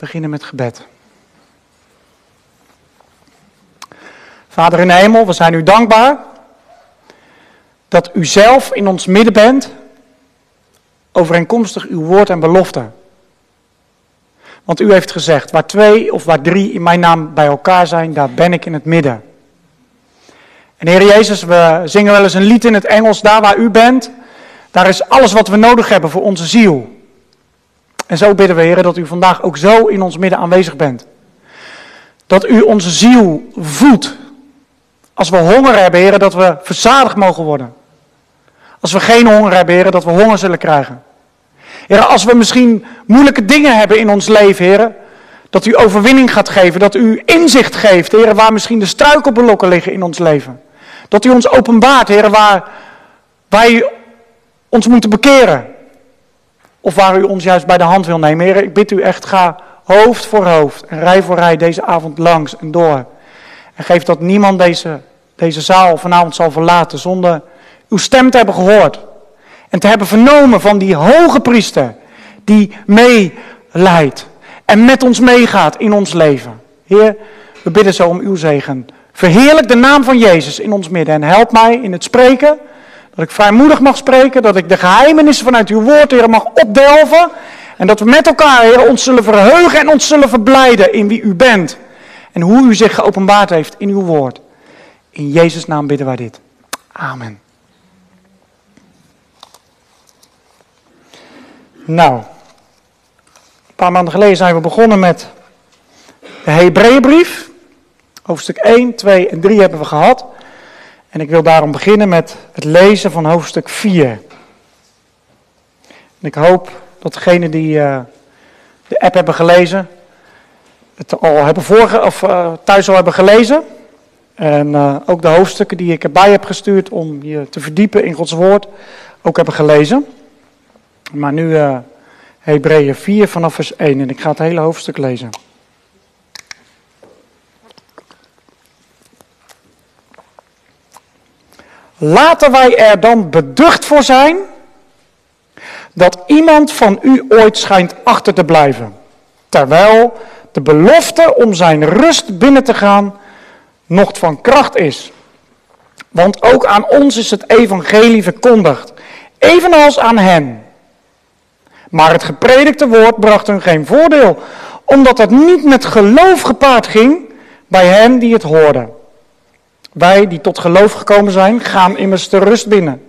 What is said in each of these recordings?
beginnen met gebed. Vader in de hemel, we zijn u dankbaar dat u zelf in ons midden bent, overeenkomstig uw woord en belofte. Want u heeft gezegd, waar twee of waar drie in mijn naam bij elkaar zijn, daar ben ik in het midden. En Heer Jezus, we zingen wel eens een lied in het Engels, daar waar u bent, daar is alles wat we nodig hebben voor onze ziel. En zo bidden we, Heer, dat u vandaag ook zo in ons midden aanwezig bent. Dat u onze ziel voedt. Als we honger hebben, Heer, dat we verzadigd mogen worden. Als we geen honger hebben, Heer, dat we honger zullen krijgen. Heer, als we misschien moeilijke dingen hebben in ons leven, Heer, dat u overwinning gaat geven, dat u inzicht geeft, Heer, waar misschien de struikelblokken liggen in ons leven. Dat u ons openbaart, Heer, waar wij ons moeten bekeren. Of waar u ons juist bij de hand wil nemen. Heer, ik bid u echt, ga hoofd voor hoofd en rij voor rij deze avond langs en door. En geef dat niemand deze, deze zaal vanavond zal verlaten zonder uw stem te hebben gehoord. En te hebben vernomen van die hoge priester die meeleidt en met ons meegaat in ons leven. Heer, we bidden zo om uw zegen. Verheerlijk de naam van Jezus in ons midden en help mij in het spreken. Dat ik vrijmoedig mag spreken, dat ik de geheimenissen vanuit uw woord, Heer, mag opdelven. En dat we met elkaar, Heer, ons zullen verheugen en ons zullen verblijden in wie u bent. En hoe u zich geopenbaard heeft in uw woord. In Jezus' naam bidden wij dit. Amen. Nou, een paar maanden geleden zijn we begonnen met de Hebreeënbrief. Hoofdstuk 1, 2 en 3 hebben we gehad. En ik wil daarom beginnen met het lezen van hoofdstuk 4. En ik hoop dat degenen die uh, de app hebben gelezen, het al hebben vorige, of, uh, thuis al hebben gelezen. En uh, ook de hoofdstukken die ik erbij heb gestuurd om je te verdiepen in Gods woord, ook hebben gelezen. Maar nu Hebreeën 4 vanaf vers 1 en ik ga het hele hoofdstuk lezen. Laten wij er dan beducht voor zijn dat iemand van u ooit schijnt achter te blijven, terwijl de belofte om zijn rust binnen te gaan nog van kracht is. Want ook aan ons is het evangelie verkondigd, evenals aan hen. Maar het gepredikte woord bracht hun geen voordeel, omdat het niet met geloof gepaard ging bij hen die het hoorden. Wij die tot geloof gekomen zijn, gaan immers de rust binnen.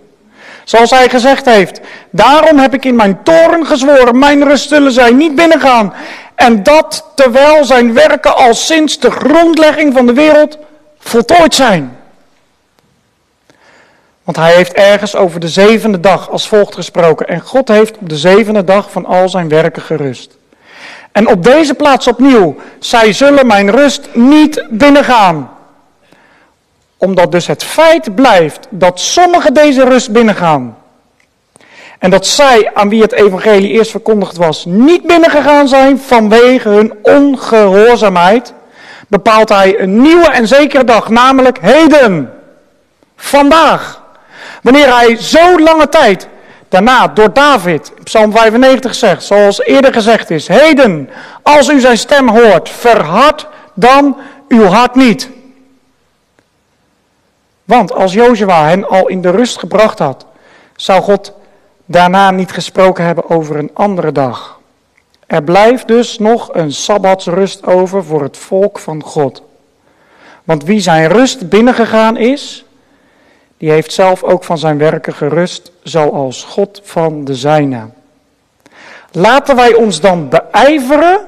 Zoals hij gezegd heeft, daarom heb ik in mijn toren gezworen, mijn rust zullen zij niet binnengaan. En dat terwijl zijn werken al sinds de grondlegging van de wereld voltooid zijn. Want hij heeft ergens over de zevende dag als volgt gesproken. En God heeft op de zevende dag van al zijn werken gerust. En op deze plaats opnieuw, zij zullen mijn rust niet binnengaan. Omdat dus het feit blijft dat sommigen deze rust binnengaan. En dat zij, aan wie het evangelie eerst verkondigd was, niet binnengegaan zijn vanwege hun ongehoorzaamheid, bepaalt hij een nieuwe en zekere dag, namelijk heden. Vandaag. Wanneer hij zo lange tijd daarna door David, Psalm 95 zegt, zoals eerder gezegd is, heden, als u zijn stem hoort, verhard dan uw hart niet. Want als Jozua hen al in de rust gebracht had, zou God daarna niet gesproken hebben over een andere dag. Er blijft dus nog een sabbatsrust over voor het volk van God. Want wie zijn rust binnengegaan is, die heeft zelf ook van zijn werken gerust, zoals God van de zijne. Laten wij ons dan beijveren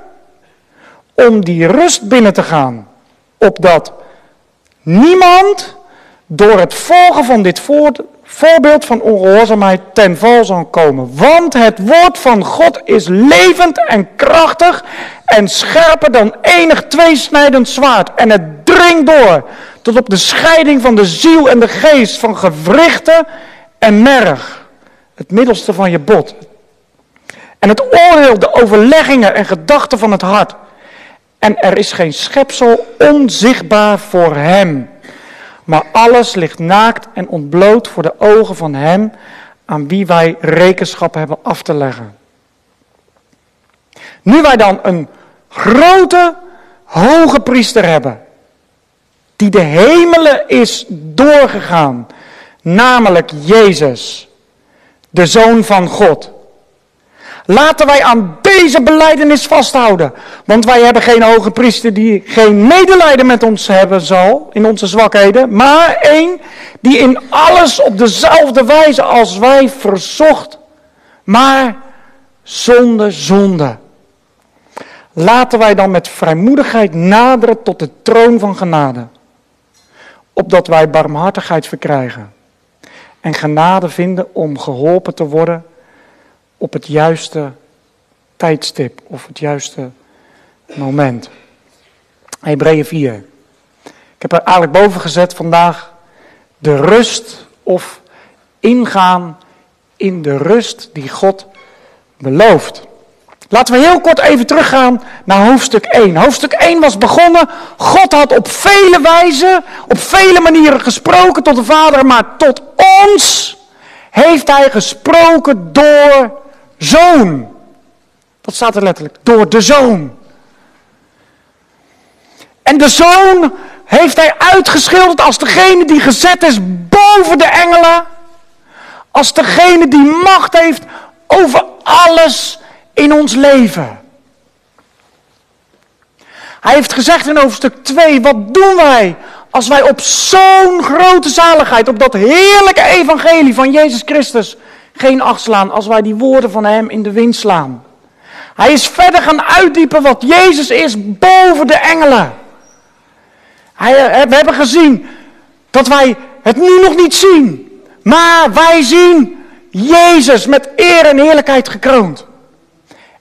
om die rust binnen te gaan, opdat niemand door het volgen van dit voorbeeld van ongehoorzaamheid ten val zal komen. Want het woord van God is levend en krachtig en scherper dan enig tweesnijdend zwaard. En het dringt door tot op de scheiding van de ziel en de geest, van gewrichten en merg. Het middelste van je bot. En het oordeel, de overleggingen en gedachten van het hart. En er is geen schepsel onzichtbaar voor hem. Maar alles ligt naakt en ontbloot voor de ogen van hem aan wie wij rekenschap hebben af te leggen. Nu wij dan een grote hoge priester hebben. Die de hemelen is doorgegaan. Namelijk Jezus, de Zoon van God. Laten wij aan deze beleidenis vasthouden. Want wij hebben geen hoge priester die geen medelijden met ons hebben zal, in onze zwakheden. Maar één die in alles op dezelfde wijze als wij verzocht. Maar zonder zonde. Laten wij dan met vrijmoedigheid naderen tot de troon van genade. Opdat wij barmhartigheid verkrijgen. En genade vinden om geholpen te worden op het juiste tijdstip of het juiste moment. Hebreeën 4. Ik heb er eigenlijk boven gezet vandaag de rust of ingaan in de rust die God belooft. Laten we heel kort even teruggaan naar hoofdstuk 1. Hoofdstuk 1 was begonnen. God had op vele wijzen, op vele manieren gesproken tot de Vader, maar tot ons heeft Hij gesproken door Zoon. Dat staat er letterlijk. Door de Zoon. En de Zoon heeft Hij uitgeschilderd als degene die gezet is boven de engelen. Als degene die macht heeft over alles in ons leven. Hij heeft gezegd in hoofdstuk 2, wat doen wij als wij op zo'n grote zaligheid, op dat heerlijke evangelie van Jezus Christus geen acht slaan, als wij die woorden van Hem in de wind slaan. Hij is verder gaan uitdiepen wat Jezus is boven de engelen. Hij, eh, we hebben gezien dat wij het nu nog niet zien, maar wij zien Jezus met eer en heerlijkheid gekroond.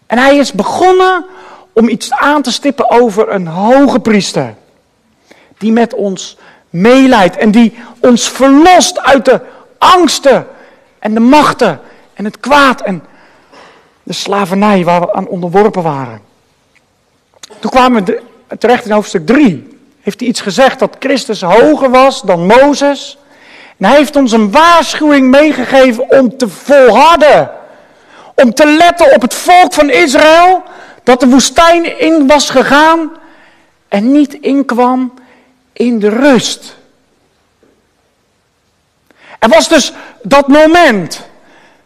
En hij is begonnen om iets aan te stippen over een hoge priester. Die met ons meeleidt en die ons verlost uit de angsten en de machten en het kwaad en de slavernij waar we aan onderworpen waren. Toen kwamen we terecht in hoofdstuk 3. Heeft hij iets gezegd dat Christus hoger was dan Mozes? En hij heeft ons een waarschuwing meegegeven om te volharden om te letten op het volk van Israël dat de woestijn in was gegaan en niet inkwam in de rust. Er was dus dat moment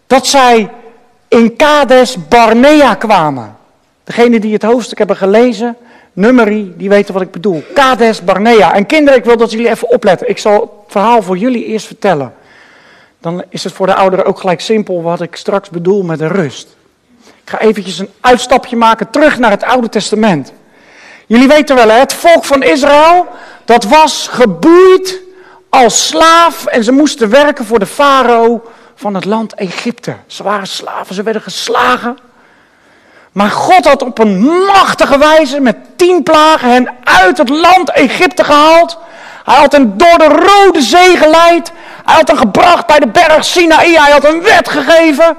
dat zij in Kades Barnea kwamen. Degene die het hoofdstuk hebben gelezen, nummerie, die weten wat ik bedoel. Kades Barnea. En kinderen, ik wil dat jullie even opletten. Ik zal het verhaal voor jullie eerst vertellen dan is het voor de ouderen ook gelijk simpel wat ik straks bedoel met de rust. Ik ga eventjes een uitstapje maken terug naar het Oude Testament. Jullie weten wel, het volk van Israël, dat was geboeid als slaaf en ze moesten werken voor de farao van het land Egypte. Ze waren slaven, ze werden geslagen. Maar God had op een machtige wijze met tien plagen hen uit het land Egypte gehaald. Hij had hen door de Rode Zee geleid. Hij had hen gebracht bij de berg Sinaï. Hij had een wet gegeven.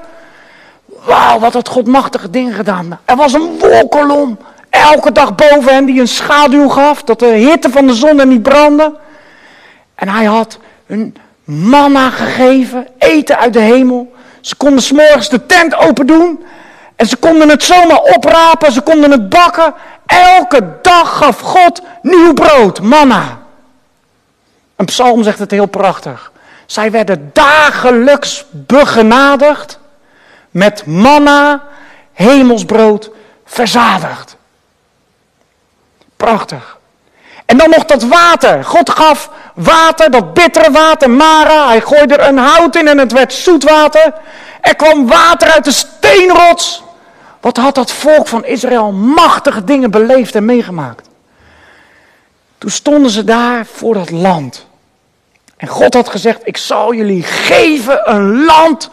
Wauw, wat had God machtige dingen gedaan. Er was een wolkolom elke dag boven hen die een schaduw gaf. Dat de hitte van de zon er niet brandde. En hij had een manna gegeven. Eten uit de hemel. Ze konden s'morgens de tent open doen. En ze konden het zomaar oprapen. Ze konden het bakken. Elke dag gaf God nieuw brood, manna. Een psalm zegt het heel prachtig. Zij werden dagelijks begenadigd met manna, hemelsbrood, verzadigd. Prachtig. En dan nog dat water. God gaf water, dat bittere water, Mara. Hij gooide er een hout in en het werd zoet water. Er kwam water uit de steenrots. Wat had dat volk van Israël machtige dingen beleefd en meegemaakt. Toen stonden ze daar voor dat land. En God had gezegd, ik zal jullie geven een land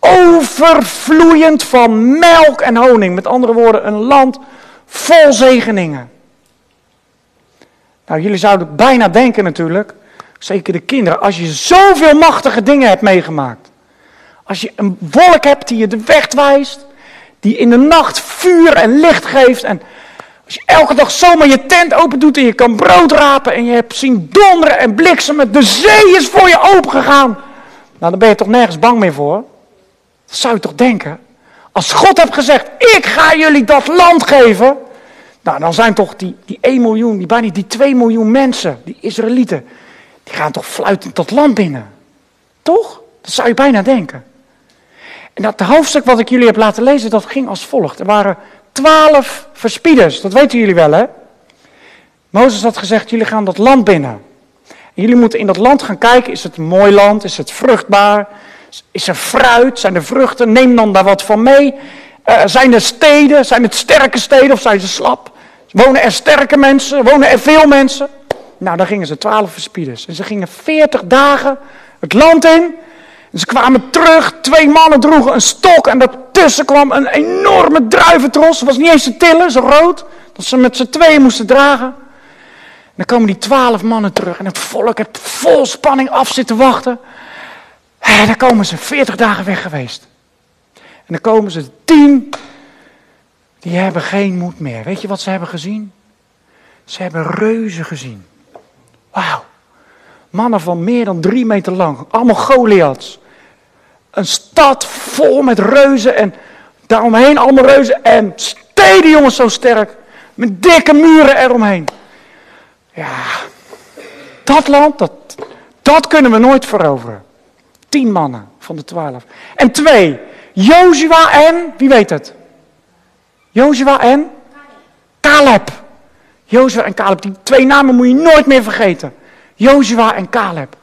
overvloeiend van melk en honing. Met andere woorden, een land vol zegeningen. Nou, jullie zouden bijna denken natuurlijk, zeker de kinderen, als je zoveel machtige dingen hebt meegemaakt. Als je een wolk hebt die je de weg wijst, die in de nacht vuur en licht geeft en als je elke dag zomaar je tent open doet en je kan brood rapen en je hebt zien donderen en bliksemen, de zee is voor je open gegaan. Nou, dan ben je toch nergens bang meer voor? Dat zou je toch denken? Als God heeft gezegd, ik ga jullie dat land geven, Nou, dan zijn toch die, die 1 miljoen, die bijna die 2 miljoen mensen, die Israëlieten, die gaan toch fluitend tot land binnen. Toch? Dat zou je bijna denken. En dat hoofdstuk wat ik jullie heb laten lezen, dat ging als volgt. Er waren twaalf verspieders, dat weten jullie wel hè. Mozes had gezegd, jullie gaan dat land binnen. En jullie moeten in dat land gaan kijken, is het een mooi land, is het vruchtbaar, is er fruit, zijn er vruchten, neem dan daar wat van mee. Uh, zijn er steden, zijn het sterke steden of zijn ze slap? Wonen er sterke mensen, wonen er veel mensen? Nou, dan gingen ze twaalf verspieders. En ze gingen veertig dagen het land in. En ze kwamen terug, twee mannen droegen een stok en daartussen kwam een enorme druiventros. Het was niet eens te tillen, zo rood, dat ze met z'n tweeën moesten dragen. En dan komen die twaalf mannen terug en het volk heeft vol spanning af zitten wachten. En dan komen ze veertig dagen weg geweest. En dan komen ze tien, die hebben geen moed meer. Weet je wat ze hebben gezien? Ze hebben reuzen gezien. Wauw. Mannen van meer dan drie meter lang. Allemaal Goliaths. Een stad vol met reuzen en daaromheen allemaal reuzen. En steden jongens zo sterk. Met dikke muren eromheen. Ja, dat land, dat, dat kunnen we nooit veroveren. Tien mannen van de twaalf. En twee, Joshua en, wie weet het? Joshua en? Caleb. Joshua en Caleb, die twee namen moet je nooit meer vergeten. Joshua en Caleb.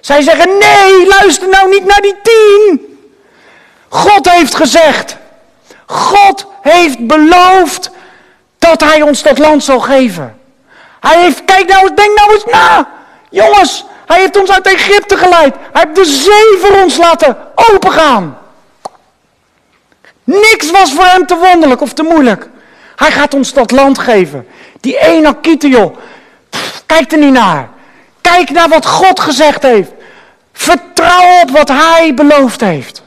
Zij zeggen, nee, luister nou niet naar die tien. God heeft gezegd, God heeft beloofd dat hij ons dat land zal geven. Hij heeft, kijk nou eens, denk nou eens na. Jongens, hij heeft ons uit Egypte geleid. Hij heeft de zee voor ons laten opengaan. Niks was voor hem te wonderlijk of te moeilijk. Hij gaat ons dat land geven. Die ene joh. Kijk er niet naar. Kijk naar wat God gezegd heeft. Vertrouw op wat hij beloofd heeft.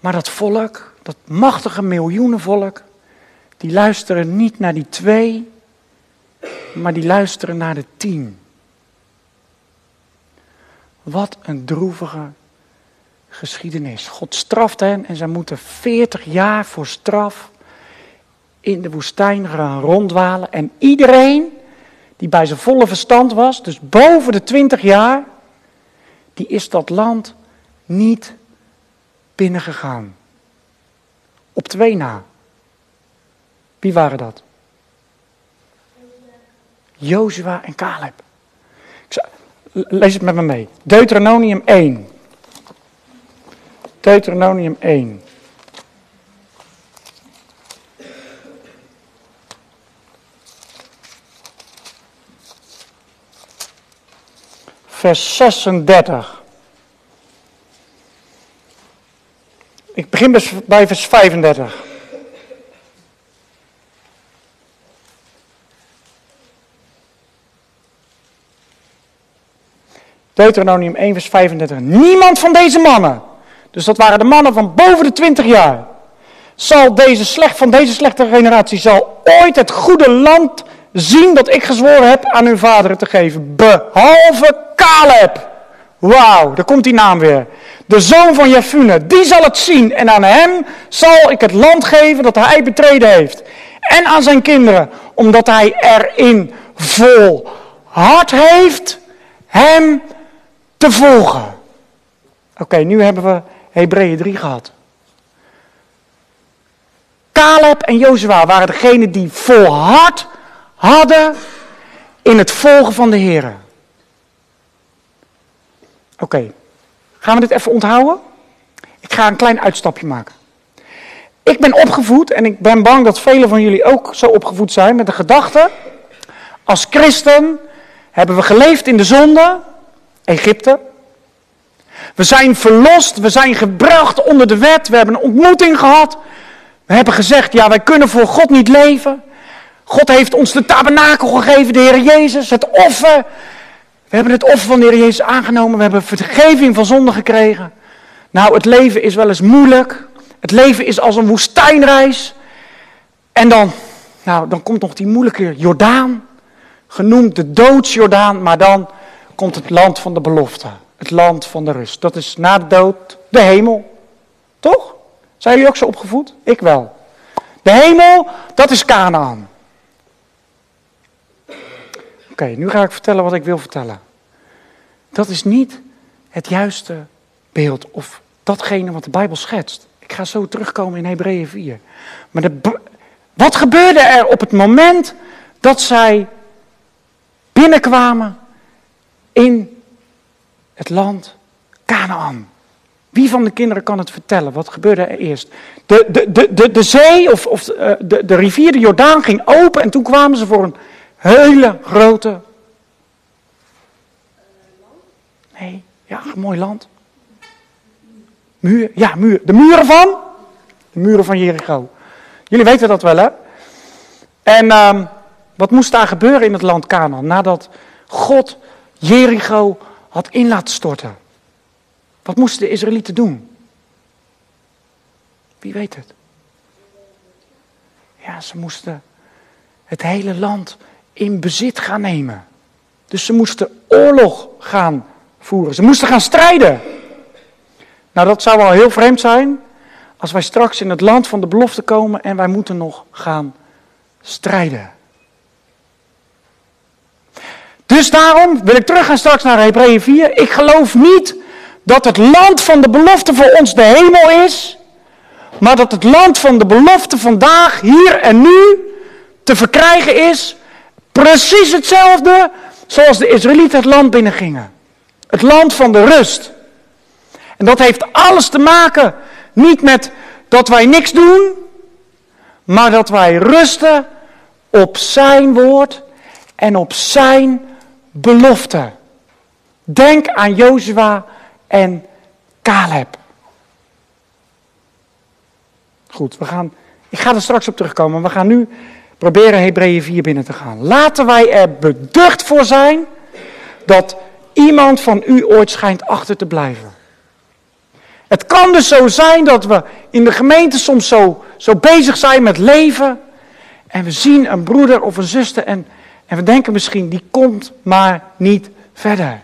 Maar dat volk, dat machtige miljoenenvolk, die luisteren niet naar die twee, maar die luisteren naar de tien. Wat een droevige geschiedenis. God straft hen en zij moeten veertig jaar voor straf in de woestijn gaan rondwalen. En iedereen die bij zijn volle verstand was, dus boven de twintig jaar, die is dat land niet binnengegaan. Op twee na. Wie waren dat? Jozua en Caleb. lees het met me mee. Deuteronomium 1. Deuteronomium 1. Vers 36. Ik begin bij vers 35. Deuteronomium 1, vers 35. Niemand van deze mannen, dus dat waren de mannen van boven de 20 jaar, zal deze slecht, van deze slechte generatie, zal ooit het goede land zien dat ik gezworen heb aan hun vaderen te geven. Behalve Caleb. Wauw, daar komt die naam weer. De zoon van Jefune, die zal het zien en aan hem zal ik het land geven dat hij betreden heeft. En aan zijn kinderen, omdat hij erin vol hart heeft hem te volgen. Oké, nu hebben we Hebreeën 3 gehad. Caleb en Jozua waren degenen die volhard hadden in het volgen van de Heer. Oké, gaan we dit even onthouden? Ik ga een klein uitstapje maken. Ik ben opgevoed en ik ben bang dat velen van jullie ook zo opgevoed zijn met de gedachte: als christen hebben we geleefd in de zonde, Egypte. We zijn verlost, we zijn gebracht onder de wet, we hebben een ontmoeting gehad. We hebben gezegd, ja, wij kunnen voor God niet leven. God heeft ons de tabernakel gegeven, de Heer Jezus, het offer. We hebben het offer van de Heer Jezus aangenomen, we hebben vergeving van zonde gekregen. Nou, het leven is wel eens moeilijk. Het leven is als een woestijnreis. En dan, nou, dan komt nog die moeilijke Jordaan, genoemd de doodsjordaan, maar dan komt het land van de belofte. Het land van de rust. Dat is na de dood de hemel. Toch? Zijn jullie ook zo opgevoed? Ik wel. De hemel, dat is Canaan. Oké, nu ga ik vertellen wat ik wil vertellen. Dat is niet het juiste beeld of datgene wat de Bijbel schetst. Ik ga zo terugkomen in Hebreeën 4. Maar wat gebeurde er op het moment dat zij binnenkwamen in het land Canaan? Wie van de kinderen kan het vertellen? Wat gebeurde er eerst? De, de, de, de, de zee of, of eh, de, de rivier de Jordaan ging open en toen kwamen ze voor een hele grote. Nee, ja, een mooi land. Muur, ja, muur. De muren van? De muren van Jericho. Jullie weten dat wel, hè? En um, wat moest daar gebeuren in het land Canaan nadat God Jericho had in laten storten? Wat moesten de Israëlieten doen? Wie weet het? Ja, ze moesten het hele land in bezit gaan nemen. Dus ze moesten oorlog gaan voeren. Ze moesten gaan strijden. Nou, dat zou wel heel vreemd zijn als wij straks in het land van de belofte komen en wij moeten nog gaan strijden. Dus daarom wil ik terug gaan straks naar Hebreeën 4. Ik geloof niet dat het land van de belofte voor ons de hemel is, maar dat het land van de belofte vandaag, hier en nu, te verkrijgen is, precies hetzelfde zoals de Israëlieten het land binnengingen. Het land van de rust. En dat heeft alles te maken niet met dat wij niks doen, maar dat wij rusten op zijn woord en op zijn belofte. Denk aan Jozua en Caleb. Goed, we gaan, ik ga er straks op terugkomen. We gaan nu proberen Hebreeën 4 binnen te gaan. Laten wij er beducht voor zijn dat iemand van u ooit schijnt achter te blijven. Het kan dus zo zijn dat we in de gemeente soms zo, zo bezig zijn met leven. En we zien een broeder of een zuster en, en we denken misschien, die komt maar niet verder.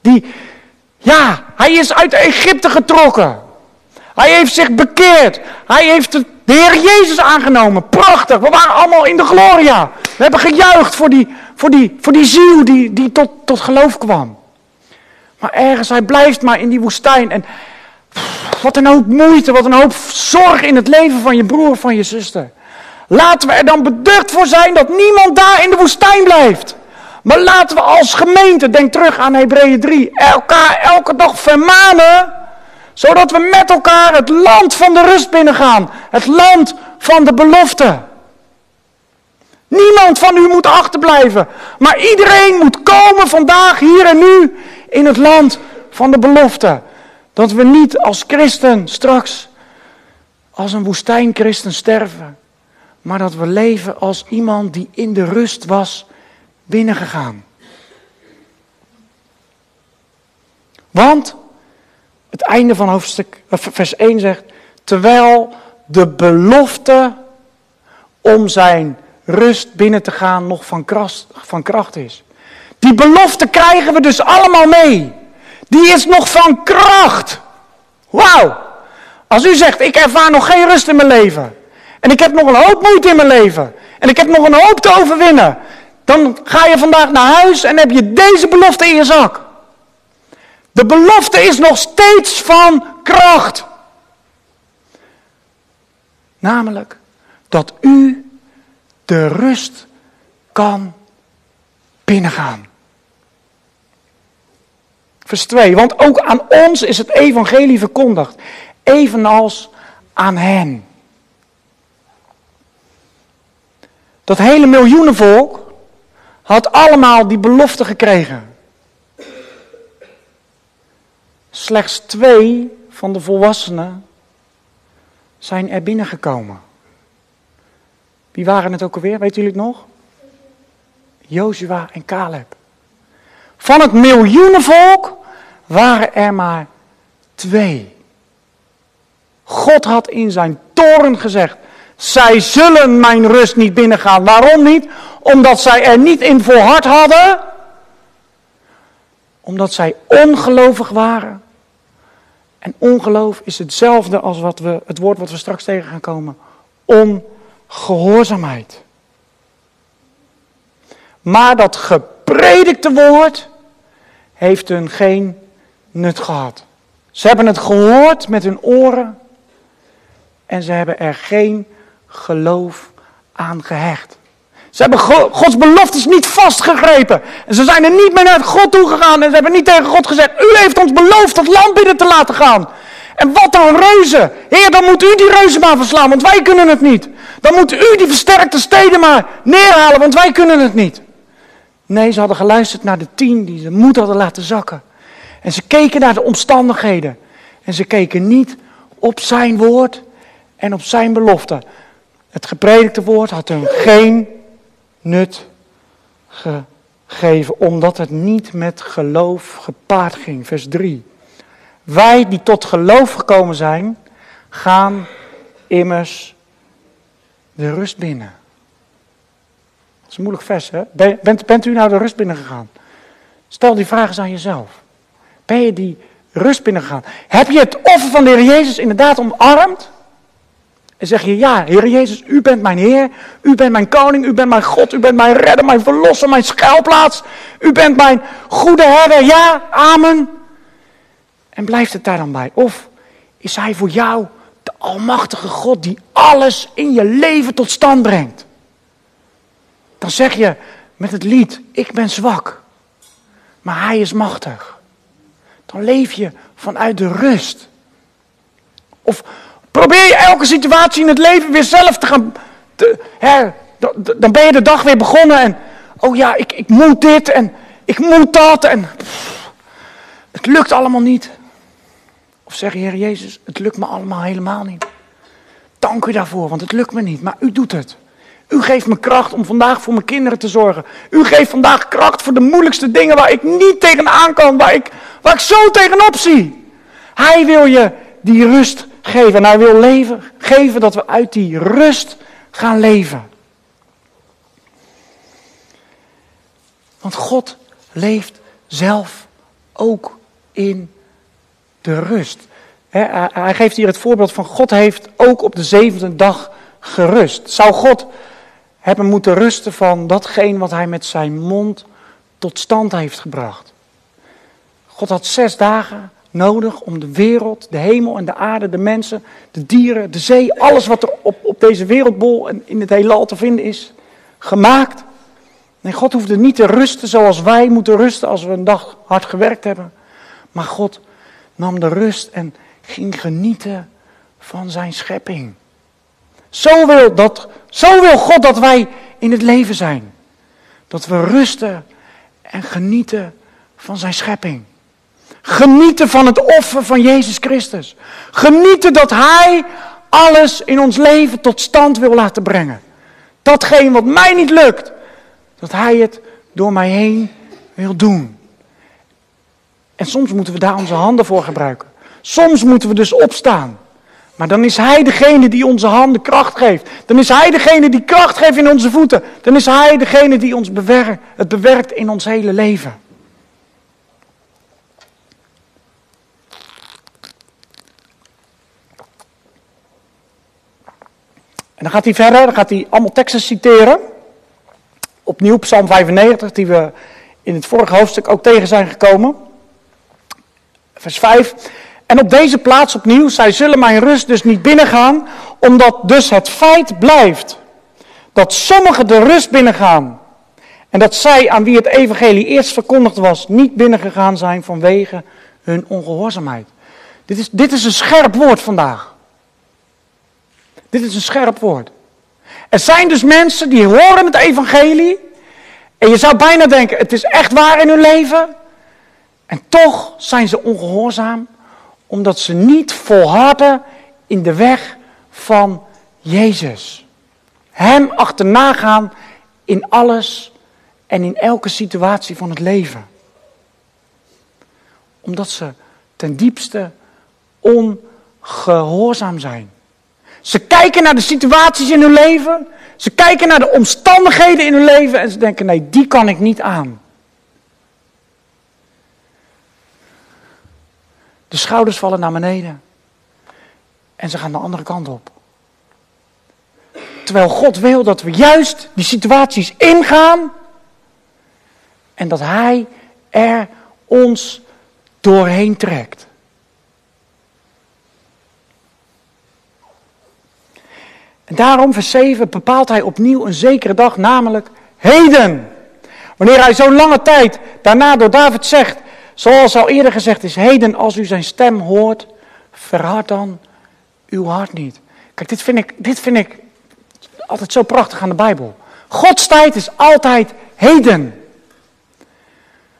Die, ja, hij is uit Egypte getrokken. Hij heeft zich bekeerd. Hij heeft de Heer Jezus aangenomen. Prachtig. We waren allemaal in de gloria. We hebben gejuicht voor die, voor die, voor die ziel die, die tot, tot geloof kwam. Maar ergens, hij blijft maar in die woestijn. En wat een hoop moeite, wat een hoop zorg in het leven van je broer van je zuster. Laten we er dan beducht voor zijn dat niemand daar in de woestijn blijft. Maar laten we als gemeente, denk terug aan Hebreeën 3, elkaar elke dag vermanen. Zodat we met elkaar het land van de rust binnengaan. Het land van de belofte. Niemand van u moet achterblijven. Maar iedereen moet komen vandaag, hier en nu, in het land van de belofte. Dat we niet als christen straks als een woestijnchristen sterven. Maar dat we leven als iemand die in de rust was binnengegaan. Want het einde van hoofdstuk, eh, vers 1 zegt, terwijl de belofte om zijn rust binnen te gaan nog van kracht, van kracht is. Die belofte krijgen we dus allemaal mee. Die is nog van kracht. Wauw. Als u zegt, ik ervaar nog geen rust in mijn leven. En ik heb nog een hoop moeite in mijn leven. En ik heb nog een hoop te overwinnen. Dan ga je vandaag naar huis en heb je deze belofte in je zak. De belofte is nog steeds van kracht. Namelijk dat u de rust kan binnengaan. Vers 2. Want ook aan ons is het evangelie verkondigd. Evenals aan hen. Dat hele miljoenenvolk had allemaal die belofte gekregen. Slechts twee van de volwassenen zijn er binnengekomen. Wie waren het ook alweer? Weet jullie het nog? Joshua en Caleb. Van het miljoenenvolk waren er maar twee. God had in zijn toren gezegd: Zij zullen mijn rust niet binnengaan. Waarom niet? Omdat zij er niet in volhard hadden. Omdat zij ongelovig waren. En ongeloof is hetzelfde als wat we, het woord wat we straks tegen gaan komen. ongehoorzaamheid. Maar dat gepredikte woord heeft hun geen nut gehad. Ze hebben het gehoord met hun oren en ze hebben er geen geloof aan gehecht. Ze hebben Gods beloftes niet vastgegrepen. En ze zijn er niet meer naar God toe gegaan. En ze hebben niet tegen God gezegd: U heeft ons beloofd dat land binnen te laten gaan. En wat dan reuzen? Heer, dan moet u die reuzen maar verslaan, want wij kunnen het niet. Dan moet u die versterkte steden maar neerhalen, want wij kunnen het niet. Nee, ze hadden geluisterd naar de tien die ze moed hadden laten zakken. En ze keken naar de omstandigheden. En ze keken niet op zijn woord en op zijn belofte. Het gepredikte woord had hun geen nut gegeven, omdat het niet met geloof gepaard ging. Vers 3. Wij die tot geloof gekomen zijn, gaan immers de rust binnen. Dat is een moeilijk vers, hè? Bent, bent u nou de rust binnengegaan? Stel die vraag eens aan jezelf. Ben je die rust binnengegaan? Heb je het offer van de Heer Jezus inderdaad omarmd? En zeg je, ja, Heer Jezus, u bent mijn Heer, u bent mijn koning, u bent mijn God, u bent mijn redder, mijn verlosser, mijn schuilplaats. U bent mijn goede herder, ja, amen. En blijft het daar dan bij? Of is Hij voor jou de Almachtige God die alles in je leven tot stand brengt? Dan zeg je met het lied, ik ben zwak, maar Hij is machtig. Dan leef je vanuit de rust. Of probeer je elke situatie in het leven weer zelf te gaan. Hè, dan ben je de dag weer begonnen en. Oh ja, ik, ik moet dit en ik moet dat en. het lukt allemaal niet. Of zeg je, Heer Jezus, het lukt me allemaal helemaal niet. Dank u daarvoor, want het lukt me niet, maar u doet het. U geeft me kracht om vandaag voor mijn kinderen te zorgen. U geeft vandaag kracht voor de moeilijkste dingen waar ik niet tegenaan kan, waar ik, waar ik zo tegenop zie. Hij wil je die rust geven en hij wil leven, geven dat we uit die rust gaan leven. Want God leeft zelf ook in de rust. Hij geeft hier het voorbeeld van God heeft ook op de zevende dag gerust. Zou God hebben moeten rusten van datgene wat hij met zijn mond tot stand heeft gebracht? God had zes dagen nodig om de wereld, de hemel en de aarde, de mensen, de dieren, de zee, alles wat er op, op deze wereldbol en in het heelal te vinden is, gemaakt. Nee, God hoefde niet te rusten zoals wij moeten rusten als we een dag hard gewerkt hebben. Maar God nam de rust en ging genieten van zijn schepping. Zo wil, dat, zo wil God dat wij in het leven zijn. Dat we rusten en genieten van zijn schepping. Genieten van het offer van Jezus Christus. Genieten dat Hij alles in ons leven tot stand wil laten brengen. Datgene wat mij niet lukt, dat Hij het door mij heen wil doen. En soms moeten we daar onze handen voor gebruiken. Soms moeten we dus opstaan. Maar dan is Hij degene die onze handen kracht geeft. Dan is Hij degene die kracht geeft in onze voeten. Dan is Hij degene die ons bewerkt, het bewerkt in ons hele leven. En dan gaat hij verder, dan gaat hij allemaal teksten citeren. Opnieuw Psalm 95, die we in het vorige hoofdstuk ook tegen zijn gekomen. Vers 5. En op deze plaats opnieuw, zij zullen mijn rust dus niet binnengaan, omdat dus het feit blijft dat sommigen de rust binnengaan. En dat zij, aan wie het evangelie eerst verkondigd was, niet binnengegaan zijn vanwege hun ongehoorzaamheid. Dit is, dit is een scherp woord vandaag. Dit is een scherp woord. Er zijn dus mensen die horen het evangelie. En je zou bijna denken, het is echt waar in hun leven. En toch zijn ze ongehoorzaam, omdat ze niet volharden in de weg van Jezus. Hem achterna gaan in alles en in elke situatie van het leven. Omdat ze ten diepste ongehoorzaam zijn. Ze kijken naar de situaties in hun leven. Ze kijken naar de omstandigheden in hun leven en ze denken: nee, die kan ik niet aan. De schouders vallen naar beneden. En ze gaan de andere kant op. Terwijl God wil dat we juist die situaties ingaan en dat Hij er ons doorheen trekt. En daarom, vers 7, bepaalt hij opnieuw een zekere dag, namelijk heden. Wanneer hij zo'n lange tijd daarna door David zegt, zoals al eerder gezegd is, heden als u zijn stem hoort, verhard dan uw hart niet. Kijk, dit vind ik, dit vind ik altijd zo prachtig aan de Bijbel. Gods tijd is altijd heden.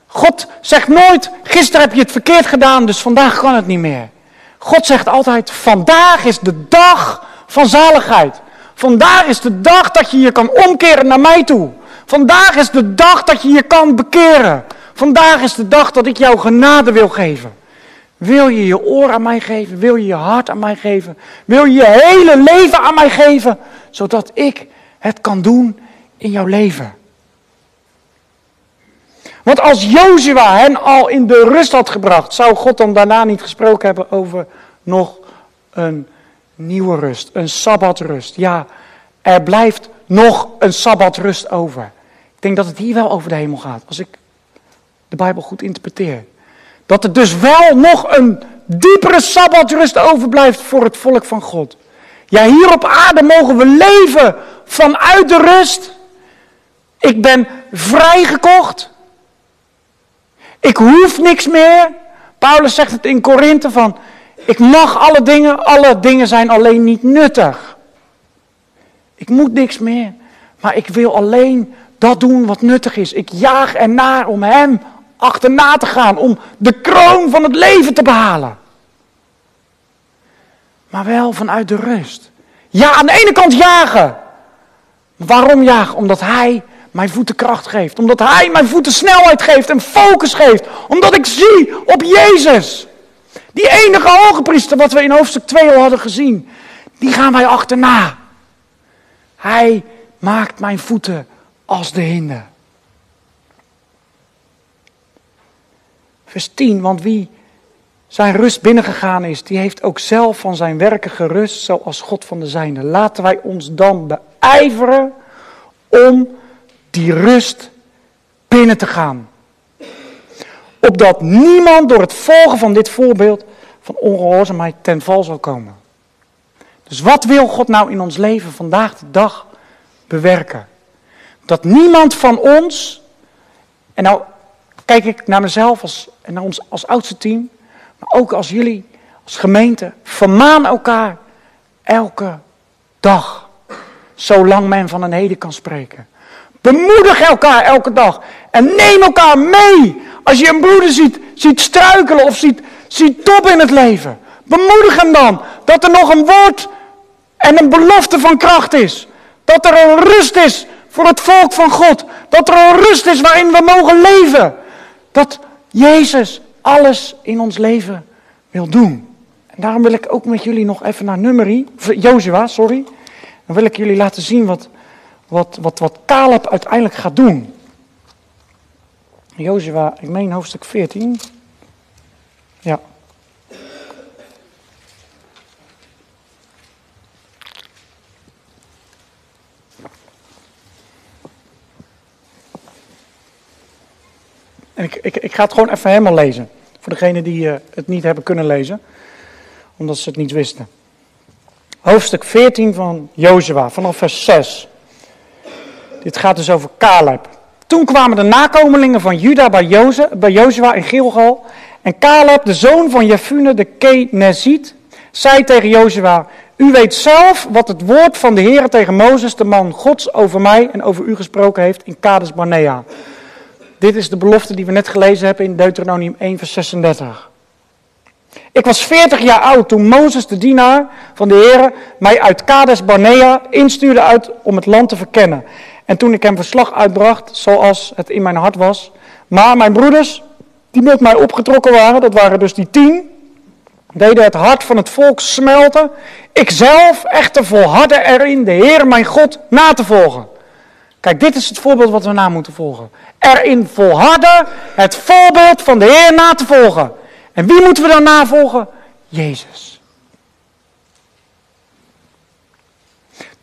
God zegt nooit, gisteren heb je het verkeerd gedaan, dus vandaag kan het niet meer. God zegt altijd, vandaag is de dag van zaligheid. Vandaag is de dag dat je je kan omkeren naar mij toe. Vandaag is de dag dat je je kan bekeren. Vandaag is de dag dat ik jou genade wil geven. Wil je je oor aan mij geven? Wil je je hart aan mij geven? Wil je je hele leven aan mij geven? Zodat ik het kan doen in jouw leven. Want als Jozua hen al in de rust had gebracht, zou God dan daarna niet gesproken hebben over nog een nieuwe rust, een sabbatrust. Ja, er blijft nog een sabbatrust over. Ik denk dat het hier wel over de hemel gaat, als ik de Bijbel goed interpreteer. Dat er dus wel nog een diepere sabbatrust overblijft voor het volk van God. Ja, hier op aarde mogen we leven vanuit de rust. Ik ben vrijgekocht. Ik hoef niks meer. Paulus zegt het in Korinthe van, ik mag alle dingen, alle dingen zijn alleen niet nuttig. Ik moet niks meer, maar ik wil alleen dat doen wat nuttig is. Ik jaag ernaar om Hem achterna te gaan, om de kroon van het leven te behalen. Maar wel vanuit de rust. Ja, aan de ene kant jagen. Waarom jagen? Omdat Hij mijn voeten kracht geeft. Omdat Hij mijn voeten snelheid geeft en focus geeft. Omdat ik zie op Jezus. Die enige hoge priester, wat we in hoofdstuk 2 al hadden gezien. Die gaan wij achterna. Hij maakt mijn voeten als de hinde. Vers 10, want wie zijn rust binnengegaan is, die heeft ook zelf van zijn werken gerust, zoals God van de zijne. Laten wij ons dan beijveren om die rust binnen te gaan. Opdat niemand door het volgen van dit voorbeeld van ongehoorzaamheid ten val zal komen. Dus wat wil God nou in ons leven vandaag de dag bewerken? Dat niemand van ons, en nou kijk ik naar mezelf als, en naar ons als oudste team, maar ook als jullie, als gemeente, vermaan elkaar elke dag. Zolang men van een heden kan spreken. Bemoedig elkaar elke dag. En neem elkaar mee. Als je een broeder ziet, ziet struikelen of ziet, ziet top in het leven. Bemoedig hem dan. Dat er nog een woord en een belofte van kracht is. Dat er een rust is voor het volk van God. Dat er een rust is waarin we mogen leven. Dat Jezus alles in ons leven wil doen. En daarom wil ik ook met jullie nog even naar nummerie, Jozua, sorry. Dan wil ik jullie laten zien wat, wat, wat, wat Caleb uiteindelijk gaat doen. Jozua, ik meen hoofdstuk 14. Ja. En ik, ik, ik ga het gewoon even helemaal lezen. Voor degenen die uh, het niet hebben kunnen lezen. Omdat ze het niet wisten. Hoofdstuk 14 van Jozua, vanaf vers 6. Dit gaat dus over Caleb. Toen kwamen de nakomelingen van Juda bij Jozua in Gilgal. En Caleb, de zoon van Jefune de Kenezit, zei tegen Jozua... U weet zelf wat het woord van de Heer tegen Mozes, de man Gods, over mij en over u gesproken heeft in Kades Barnea. Dit is de belofte die we net gelezen hebben in Deuteronomium 1, vers 36. Ik was 40 jaar oud toen Mozes, de dienaar van de Heer, mij uit Kades Barnea instuurde uit om het land te verkennen. En toen ik hem verslag uitbracht, zoals het in mijn hart was. Maar mijn broeders, die met mij opgetrokken waren, dat waren dus die tien, deden het hart van het volk smelten. Ikzelf echter volhardde erin de Heer mijn God na te volgen. Kijk, dit is het voorbeeld wat we na moeten volgen. Erin volharden het voorbeeld van de Heer na te volgen. En wie moeten we dan navolgen? Jezus.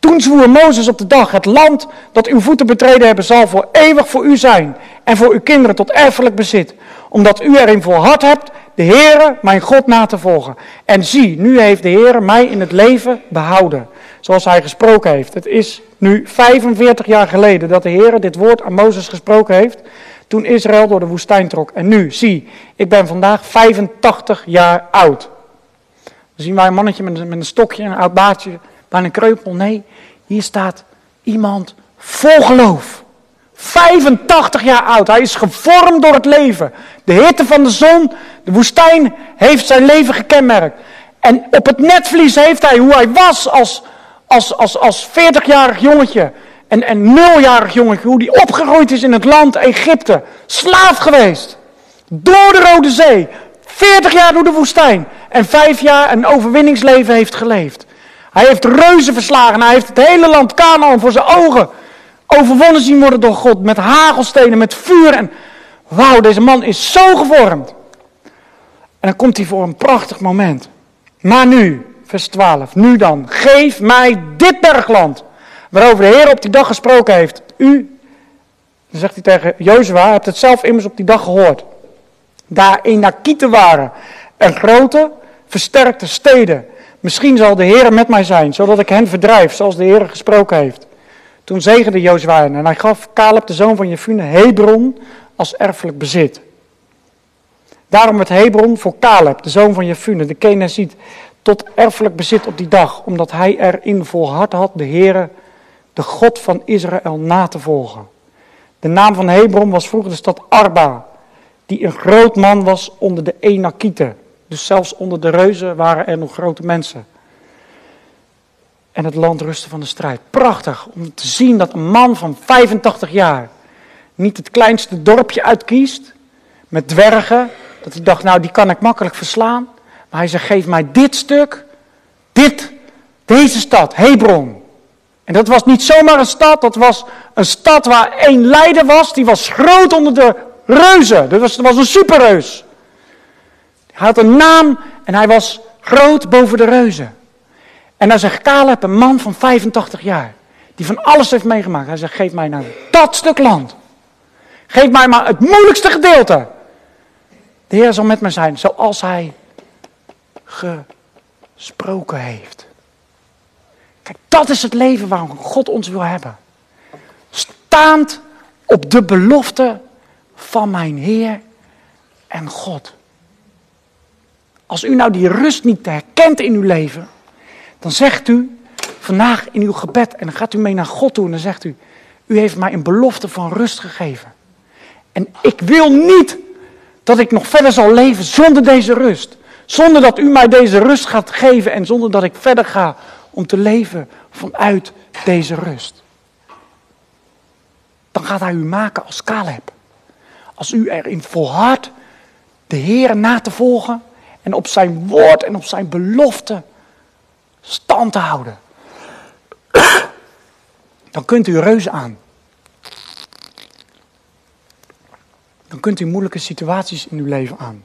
Toen zwoer Mozes op de dag, het land dat uw voeten betreden hebben zal voor eeuwig voor u zijn en voor uw kinderen tot erfelijk bezit. Omdat u erin volhard hebt de Heere, mijn God, na te volgen. En zie, nu heeft de Heere mij in het leven behouden, zoals hij gesproken heeft. Het is nu 45 jaar geleden dat de Heere dit woord aan Mozes gesproken heeft, toen Israël door de woestijn trok. En nu, zie, ik ben vandaag 85 jaar oud. Dan zien wij een mannetje met een, met een stokje, een oud baardje, bijna een kreupel. Nee, hier staat iemand vol geloof. 85 jaar oud. Hij is gevormd door het leven. De hitte van de zon, de woestijn heeft zijn leven gekenmerkt. En op het netvlies heeft hij hoe hij was als, als, als, als 40-jarig jongetje. En, en nuljarig jongetje, hoe hij opgegroeid is in het land Egypte. Slaaf geweest. Door de Rode Zee. 40 jaar door de woestijn. En vijf jaar een overwinningsleven heeft geleefd. Hij heeft reuzen verslagen. Hij heeft het hele land Canaan voor zijn ogen overwonnen zien worden door God. Met hagelstenen, met vuur. En wauw, deze man is zo gevormd. En dan komt hij voor een prachtig moment. Maar nu, vers 12. Nu dan, geef mij dit bergland. Waarover de Heer op die dag gesproken heeft. U, dan zegt hij tegen Jozua, hebt het zelf immers op die dag gehoord. Daar Enakieten waren. En grote, versterkte steden. Misschien zal de Heer met mij zijn, zodat ik hen verdrijf, zoals de Heer gesproken heeft. Toen zegende Jozua en hij gaf Caleb, de zoon van Jefune, Hebron als erfelijk bezit. Daarom werd Hebron voor Caleb, de zoon van Jefune, de Kenaziet, tot erfelijk bezit op die dag, omdat hij erin volhard had de Heere, de God van Israël, na te volgen. De naam van Hebron was vroeger de stad Arba, die een groot man was onder de Enakieten. Dus zelfs onder de reuzen waren er nog grote mensen. En het land rustte van de strijd. Prachtig om te zien dat een man van 85 jaar niet het kleinste dorpje uitkiest met dwergen. Dat hij dacht, nou die kan ik makkelijk verslaan. Maar hij zegt, geef mij dit stuk, dit, deze stad, Hebron. En dat was niet zomaar een stad, dat was een stad waar één leider was, die was groot onder de reuzen. Dat was, dat was een superreus. Hij had een naam en hij was groot boven de reuzen. En dan zegt Caleb, een man van 85 jaar, die van alles heeft meegemaakt. Hij zegt, geef mij nou dat stuk land. Geef mij maar het moeilijkste gedeelte. De Heer zal met me zijn, zoals hij gesproken heeft. Kijk, dat is het leven waarom God ons wil hebben. Staand op de belofte van mijn Heer en God. Als u nou die rust niet herkent in uw leven, dan zegt u vandaag in uw gebed en dan gaat u mee naar God toe en dan zegt u, u heeft mij een belofte van rust gegeven. En ik wil niet dat ik nog verder zal leven zonder deze rust. Zonder dat u mij deze rust gaat geven en zonder dat ik verder ga om te leven vanuit deze rust. Dan gaat hij u maken als Caleb. Als u erin volhardt de Heer na te volgen en op zijn woord en op zijn belofte stand te houden. Dan kunt u reuzen aan. Dan kunt u moeilijke situaties in uw leven aan.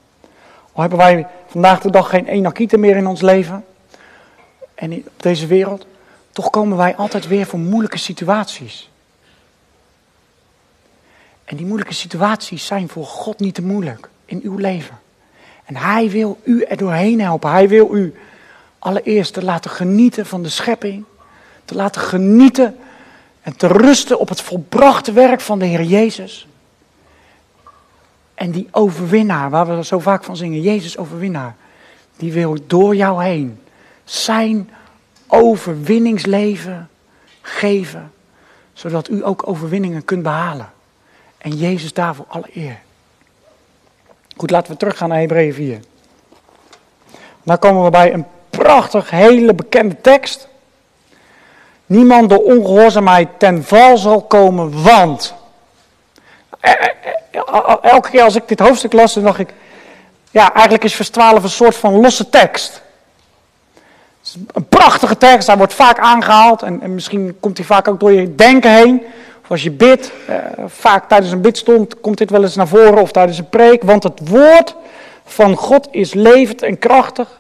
Al hebben wij vandaag de dag geen enakite meer in ons leven en op deze wereld, toch komen wij altijd weer voor moeilijke situaties. En die moeilijke situaties zijn voor God niet te moeilijk in uw leven. En Hij wil u er doorheen helpen. Hij wil u allereerst te laten genieten van de schepping. Te laten genieten en te rusten op het volbrachte werk van de Heer Jezus. En die overwinnaar, waar we zo vaak van zingen, Jezus overwinnaar, die wil door jou heen zijn overwinningsleven geven, zodat u ook overwinningen kunt behalen. En Jezus daarvoor alle eer. Goed, laten we teruggaan naar Hebreeën 4. Dan komen we bij een prachtig, hele bekende tekst. Niemand door ongehoorzaamheid ten val zal komen, want. Eh, eh, eh, elke keer als ik dit hoofdstuk las, dan dacht ik. Ja, eigenlijk is vers 12 een soort van losse tekst. Een prachtige tekst, hij wordt vaak aangehaald. En, en misschien komt hij vaak ook door je denken heen. Als je bidt, vaak tijdens een bidstond komt dit wel eens naar voren of tijdens een preek. Want het woord van God is levend en krachtig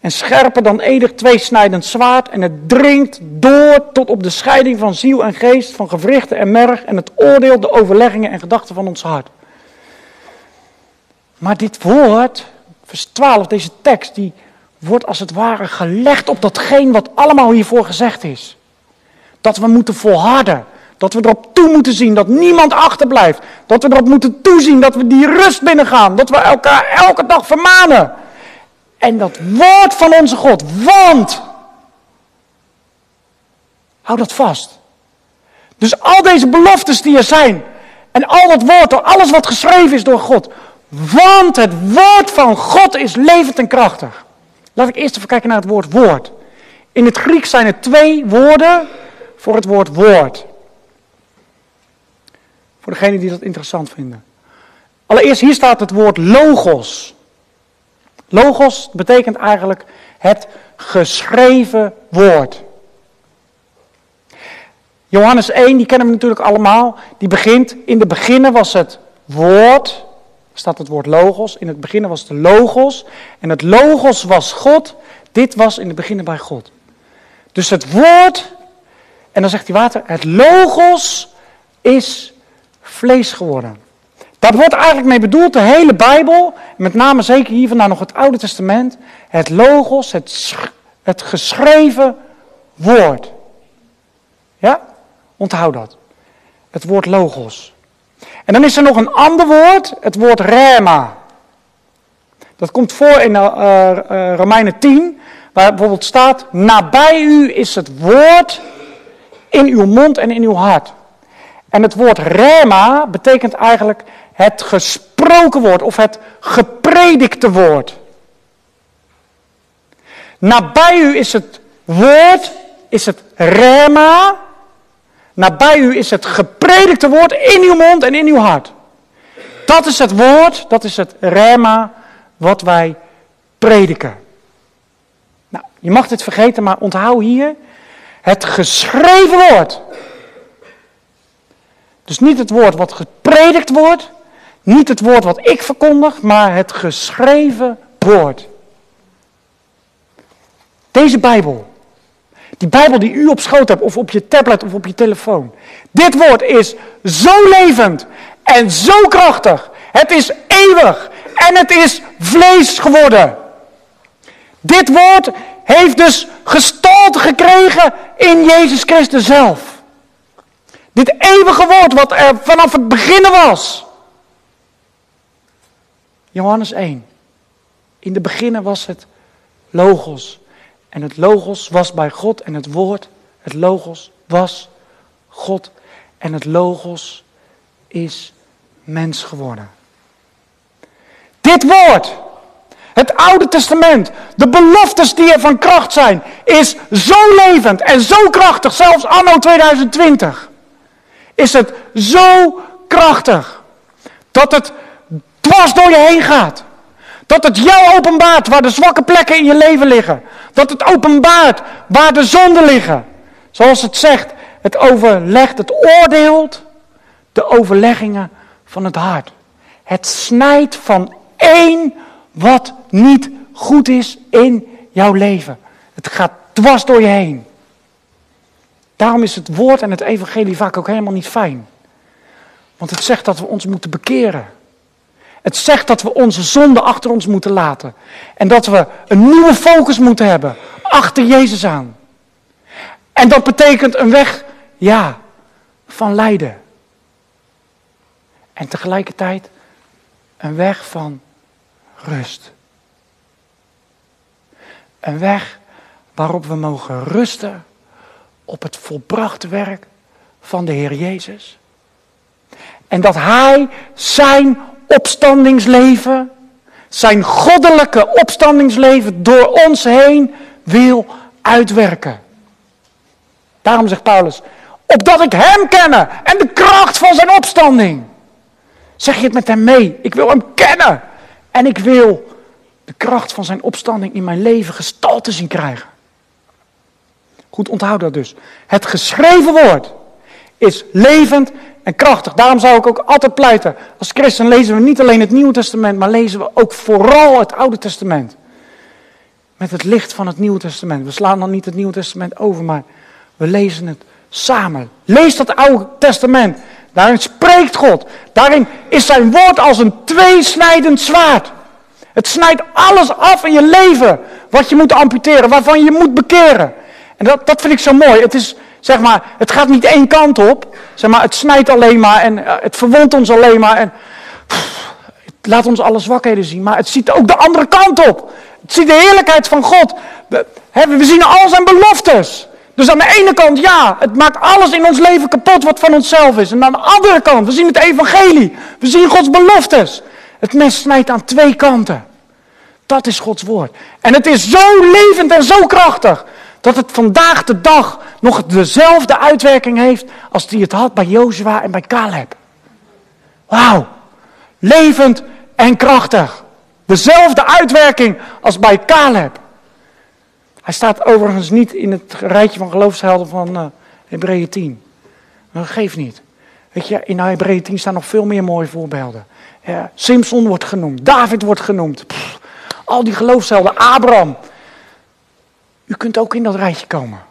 en scherper dan edig tweesnijdend zwaard en het dringt door tot op de scheiding van ziel en geest, van gewrichten en merg en het oordeelt de overleggingen en gedachten van ons hart. Maar dit woord, vers 12, deze tekst, die wordt als het ware gelegd op datgene wat allemaal hiervoor gezegd is. Dat we moeten volharden. Dat we erop toe moeten zien dat niemand achterblijft. Dat we erop moeten toezien dat we die rust binnengaan. Dat we elkaar elke dag vermanen. En dat woord van onze God. Want. Hou dat vast. Dus al deze beloftes die er zijn. En al dat woord, alles wat geschreven is door God. Want het woord van God is levend en krachtig. Laat ik eerst even kijken naar het woord woord. In het Grieks zijn er twee woorden voor het woord woord. Voor degenen die dat interessant vinden. Allereerst, hier staat het woord logos. Logos betekent eigenlijk het geschreven woord. Johannes 1, die kennen we natuurlijk allemaal. Die begint, in de beginnen was het woord staat het woord logos. In het begin was de logos. En het logos was God. Dit was in het begin bij God. Dus het woord, en dan zegt hij water, het logos is vlees geworden. Daar wordt eigenlijk mee bedoeld de hele Bijbel, met name zeker hier vandaan nog het Oude Testament, het logos, het, het geschreven woord. Ja? Onthoud dat. Het woord logos. En dan is er nog een ander woord, het woord rema. Dat komt voor in uh, Romeinen 10, waar bijvoorbeeld staat: Nabij u is het woord in uw mond en in uw hart. En het woord rema betekent eigenlijk het gesproken woord of het gepredikte woord. Nabij u is het woord, is het rema. Nabij u is het gepredikte woord in uw mond en in uw hart. Dat is het woord, dat is het rema wat wij prediken. Nou, je mag dit vergeten, maar onthoud hier het geschreven woord. Dus niet het woord wat gepredikt wordt, niet het woord wat ik verkondig, maar het geschreven woord. Deze Bijbel die Bijbel die u op schoot hebt, of op je tablet of op je telefoon. Dit woord is zo levend en zo krachtig. Het is eeuwig en het is vlees geworden. Dit woord heeft dus gestalte gekregen in Jezus Christus zelf. Dit eeuwige woord wat er vanaf het begin was. Johannes 1. In de beginnen was het Logos. En het logos was bij God en het woord, het logos was God en het logos is mens geworden. Dit woord, het Oude Testament, de beloftes die er van kracht zijn, is zo levend en zo krachtig, zelfs anno 2020, is het zo krachtig dat het dwars door je heen gaat. Dat het jou openbaart waar de zwakke plekken in je leven liggen. Dat het openbaart waar de zonden liggen. Zoals het zegt, het overlegt, het oordeelt de overleggingen van het hart. Het snijdt van één wat niet goed is in jouw leven. Het gaat dwars door je heen. Daarom is het woord en het evangelie vaak ook helemaal niet fijn. Want het zegt dat we ons moeten bekeren. Het zegt dat we onze zonde achter ons moeten laten. En dat we een nieuwe focus moeten hebben. Achter Jezus aan. En dat betekent een weg, ja, van lijden. En tegelijkertijd een weg van rust. Een weg waarop we mogen rusten op het volbrachte werk van de Heer Jezus. En dat Hij zijn opstandingsleven, zijn goddelijke opstandingsleven door ons heen wil uitwerken. Daarom zegt Paulus, opdat ik hem kennen en de kracht van zijn opstanding. Zeg je het met hem mee? Ik wil hem kennen en ik wil de kracht van zijn opstanding in mijn leven gestalte zien krijgen. Goed, onthoud dat dus. Het geschreven woord is levend en krachtig. Daarom zou ik ook altijd pleiten. Als christen lezen we niet alleen het Nieuwe Testament, maar lezen we ook vooral het Oude Testament. met het licht van het Nieuwe Testament. We slaan dan niet het Nieuwe Testament over, maar we lezen het samen. Lees dat Oude Testament. Daarin spreekt God. Daarin is zijn woord als een tweesnijdend zwaard. Het snijdt alles af in je leven wat je moet amputeren, waarvan je moet bekeren. En dat, dat vind ik zo mooi. Het is, zeg maar, het gaat niet één kant op. Zeg maar, het snijdt alleen maar en eh, het verwondt ons alleen maar. En, het laat ons alle zwakheden zien, maar het ziet ook de andere kant op. Het ziet de heerlijkheid van God. We, we zien al zijn beloftes. Dus aan de ene kant, ja, het maakt alles in ons leven kapot wat van onszelf is. En aan de andere kant, we zien het evangelie. We zien Gods beloftes. Het mes snijdt aan twee kanten. Dat is Gods woord. En het is zo levend en zo krachtig. Dat het vandaag de dag nog dezelfde uitwerking heeft als die het had bij Jozua en bij Caleb. Wauw. Levend en krachtig. Dezelfde uitwerking als bij Caleb. Hij staat overigens niet in het rijtje van geloofshelden van uh, Hebreeën 10. Maar dat geeft niet. Weet je, in Hebreeën 10 staan nog veel meer mooie voorbeelden. Ja, Simpson wordt genoemd, David wordt genoemd. al die geloofshelden, Abraham. U kunt ook in dat rijtje komen.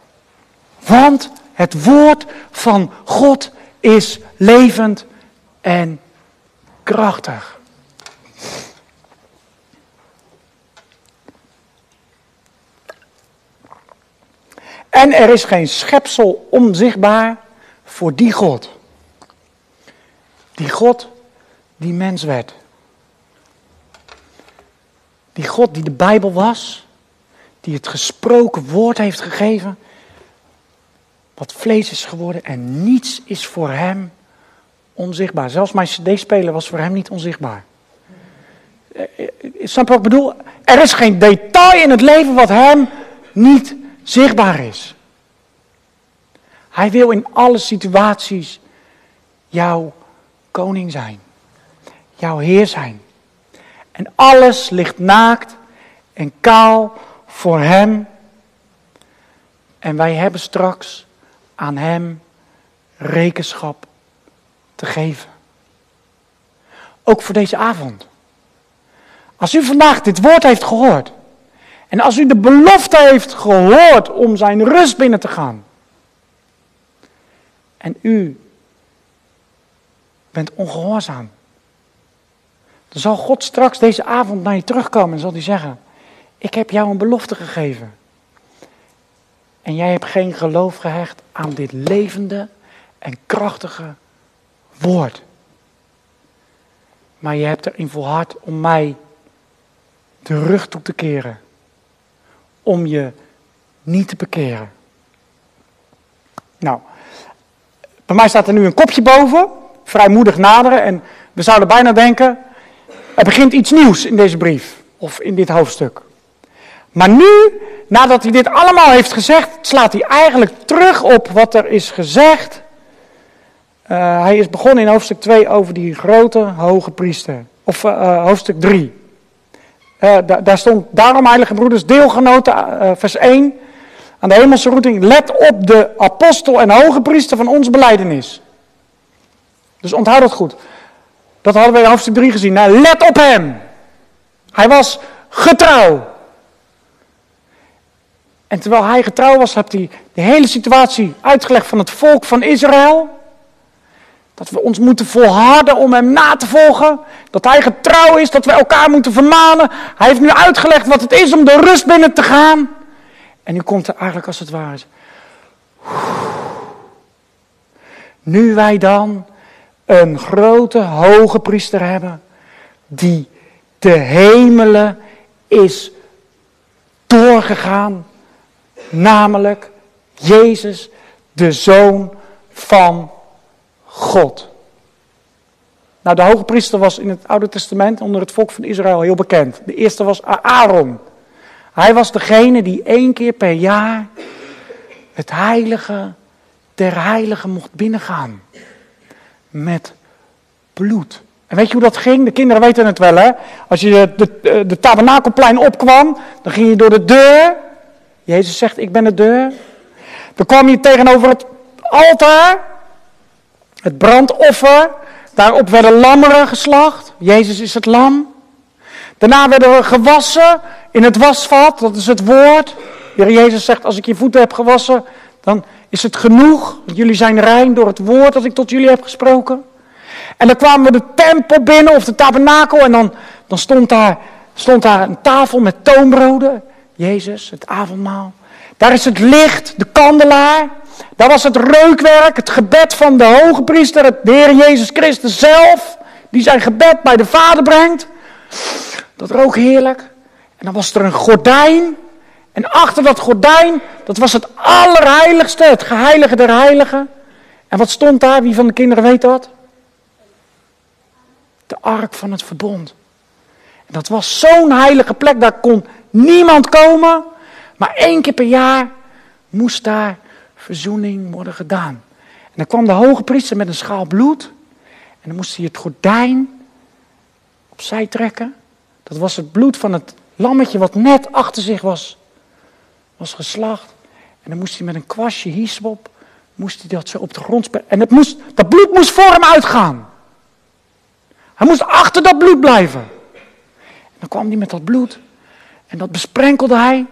Want het woord van God is levend en krachtig. En er is geen schepsel onzichtbaar voor die God. Die God die mens werd. Die God die de Bijbel was, die het gesproken woord heeft gegeven, wat vlees is geworden en niets is voor hem onzichtbaar. Zelfs mijn cd-speler was voor hem niet onzichtbaar. Eh, eh, snap je wat ik bedoel? Er is geen detail in het leven wat hem niet zichtbaar is. Hij wil in alle situaties jouw koning zijn, jouw heer zijn. En alles ligt naakt en kaal voor Hem. En wij hebben straks aan Hem rekenschap te geven. Ook voor deze avond. Als u vandaag dit woord heeft gehoord. En als u de belofte heeft gehoord om zijn rust binnen te gaan. En u bent ongehoorzaam. Dan zal God straks deze avond naar je terugkomen en zal hij zeggen: Ik heb jou een belofte gegeven. En jij hebt geen geloof gehecht aan dit levende en krachtige woord. Maar je hebt erin volhard om mij de rug toe te keren. Om je niet te bekeren. Nou, bij mij staat er nu een kopje boven. Vrijmoedig naderen. En we zouden bijna denken, er begint iets nieuws in deze brief. Of in dit hoofdstuk. Maar nu, nadat hij dit allemaal heeft gezegd, slaat hij eigenlijk terug op wat er is gezegd. Uh, hij is begonnen in hoofdstuk 2 over die grote hoge priester. Of uh, hoofdstuk 3. Uh, da daar stond, daarom heilige broeders, deelgenoten, vers 1 aan de hemelse roeting, let op de apostel en hoge priester van ons beleidenis. Dus onthoud dat goed. Dat hadden we in hoofdstuk 3 gezien. Nou, let op hem. Hij was getrouw. En terwijl hij getrouw was, heeft hij de hele situatie uitgelegd van het volk van Israël. Dat we ons moeten volharden om hem na te volgen. Dat hij getrouw is, dat we elkaar moeten vermanen. Hij heeft nu uitgelegd wat het is om de rust binnen te gaan. En nu komt er eigenlijk als het ware. Nu wij dan een grote hoge priester hebben, die de hemelen is doorgegaan, namelijk Jezus, de Zoon van God. Nou, de hoge priester was in het Oude Testament onder het volk van Israël heel bekend. De eerste was Aaron. Hij was degene die één keer per jaar het heilige der heiligen mocht binnengaan. Met bloed. En weet je hoe dat ging? De kinderen weten het wel, hè? Als je de, de, de tabernakelplein opkwam, dan ging je door de deur. Jezus zegt, ik ben de deur. Dan kwam je tegenover het altaar. Het brandoffer. Daarop werden lammeren geslacht. Jezus is het lam. Daarna werden we gewassen in het wasvat, dat is het woord. Jezus zegt, als ik je voeten heb gewassen, dan is het genoeg. Jullie zijn rein door het woord dat ik tot jullie heb gesproken. En dan kwamen we de tempel binnen of de tabernakel en dan, dan stond, daar, stond daar een tafel met toonbroden. Jezus, het avondmaal. Daar is het licht, de kandelaar. Daar was het reukwerk, het gebed van de hoge priester, de Heer Jezus Christus zelf. Die zijn gebed bij de Vader brengt. Dat rook heerlijk. En dan was er een gordijn. En achter dat gordijn, dat was het allerheiligste, het geheilige der heiligen. En wat stond daar? Wie van de kinderen weet dat? De ark van het verbond. Dat was zo'n heilige plek, daar kon niemand komen. Maar één keer per jaar moest daar verzoening worden gedaan. En dan kwam de hoge priester met een schaal bloed. En dan moest hij het gordijn opzij trekken. Dat was het bloed van het lammetje wat net achter zich was, was geslacht. En dan moest hij met een kwastje hieswop, moest hij dat zo op de grond spelen. En het moest, dat bloed moest voor hem uitgaan. Hij moest achter dat bloed blijven. En dan kwam hij met dat bloed. En dat besprenkelde hij.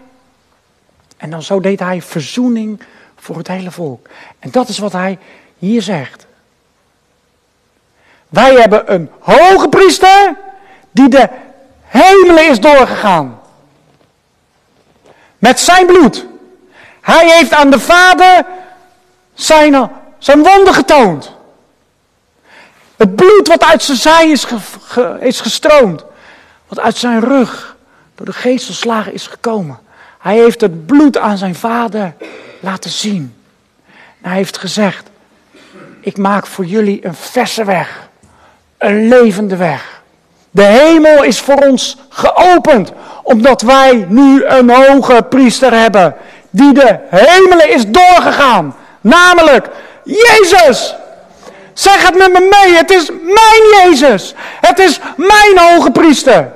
En dan zo deed hij verzoening voor het hele volk. En dat is wat hij hier zegt. Wij hebben een hoge priester die de hemelen is doorgegaan. Met zijn bloed. Hij heeft aan de Vader zijn, zijn wonden getoond. Het bloed wat uit zijn zij is, is gestroomd. Wat uit zijn rug door de geestelslagen is gekomen. Hij heeft het bloed aan zijn vader laten zien. hij heeft gezegd, ik maak voor jullie een verse weg. Een levende weg. De hemel is voor ons geopend, omdat wij nu een hoge priester hebben, die de hemelen is doorgegaan. Namelijk Jezus. Zeg het met me mee, het is mijn Jezus. Het is mijn hoge priester.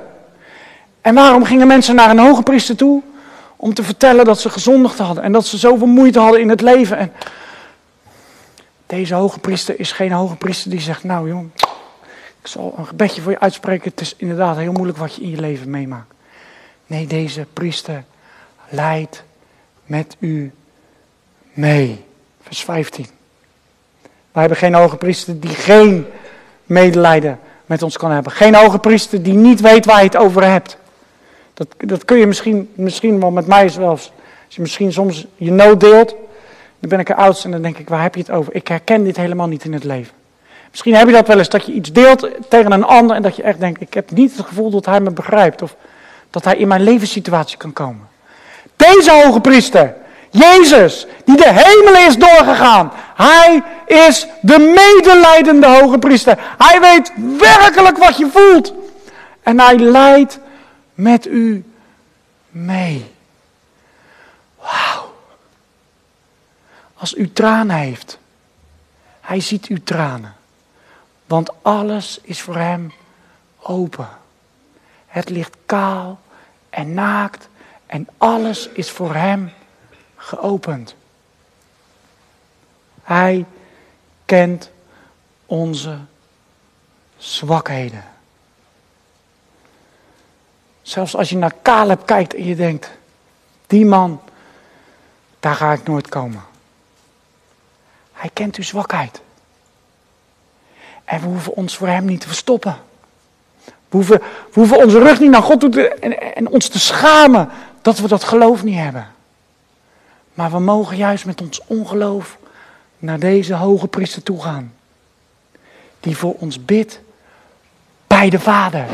En waarom gingen mensen naar een hoge priester toe? Om te vertellen dat ze gezondigd hadden en dat ze zoveel moeite hadden in het leven. En deze hoge priester is geen hoge priester die zegt, nou jong, ik zal een gebedje voor je uitspreken. Het is inderdaad heel moeilijk wat je in je leven meemaakt. Nee, deze priester leidt met u mee. Vers 15. Wij hebben geen hoge priester die geen medelijden met ons kan hebben. Geen hoge priester die niet weet waar je het over hebt. Dat, dat kun je misschien, misschien wel met mij zelfs. Als je misschien soms je nood deelt, dan ben ik er oudste en dan denk ik, waar heb je het over? Ik herken dit helemaal niet in het leven. Misschien heb je dat wel eens, dat je iets deelt tegen een ander en dat je echt denkt, ik heb niet het gevoel dat hij me begrijpt of dat hij in mijn levenssituatie kan komen. Deze hoge priester, Jezus, die de hemelen is doorgegaan, hij is de medelijdende hoge priester. Hij weet werkelijk wat je voelt. En hij leidt met u mee. Wauw. Als u tranen heeft, hij ziet uw tranen. Want alles is voor hem open. Het ligt kaal en naakt en alles is voor hem geopend. Hij kent onze zwakheden. Zelfs als je naar Caleb kijkt en je denkt, die man, daar ga ik nooit komen. Hij kent uw zwakheid. En we hoeven ons voor hem niet te verstoppen. We hoeven, we hoeven onze rug niet naar God toe te, en, en ons te schamen dat we dat geloof niet hebben. Maar we mogen juist met ons ongeloof naar deze hoge priester toe gaan. Die voor ons bidt bij de Vader.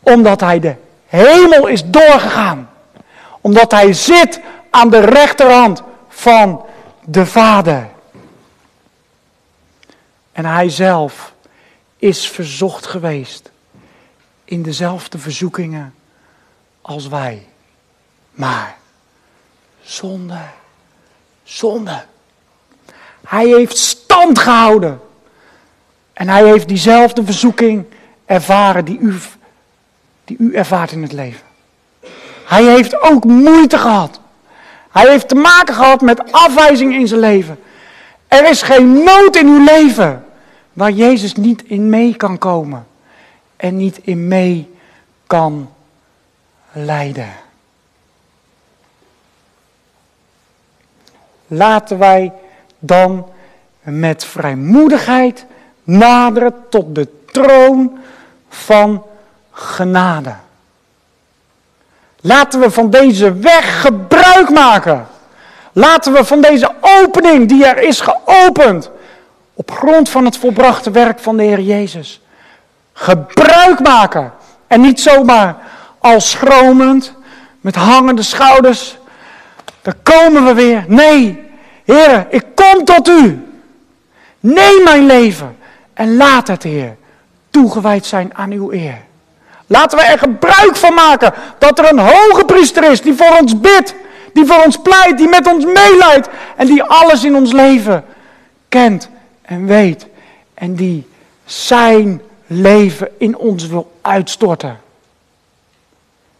Omdat hij de hemel is doorgegaan. Omdat hij zit aan de rechterhand van de Vader. En hij zelf is verzocht geweest in dezelfde verzoekingen als wij. Maar zonder, zonde. Hij heeft stand gehouden. En hij heeft diezelfde verzoeking ervaren die u, u ervaart in het leven. Hij heeft ook moeite gehad. Hij heeft te maken gehad met afwijzing in zijn leven. Er is geen nood in uw leven waar Jezus niet in mee kan komen en niet in mee kan leiden. Laten wij dan met vrijmoedigheid naderen tot de troon van genade. Laten we van deze weg gebruik maken. Laten we van deze opening die er is geopend, op grond van het volbrachte werk van de Heer Jezus, gebruik maken. En niet zomaar al schromend, met hangende schouders, daar komen we weer. Nee, Heer, ik kom tot u. Neem mijn leven en laat het, Heer, toegewijd zijn aan uw eer. Laten we er gebruik van maken dat er een hoge priester is die voor ons bidt, die voor ons pleit, die met ons meeleidt en die alles in ons leven kent en weet en die zijn leven in ons wil uitstorten.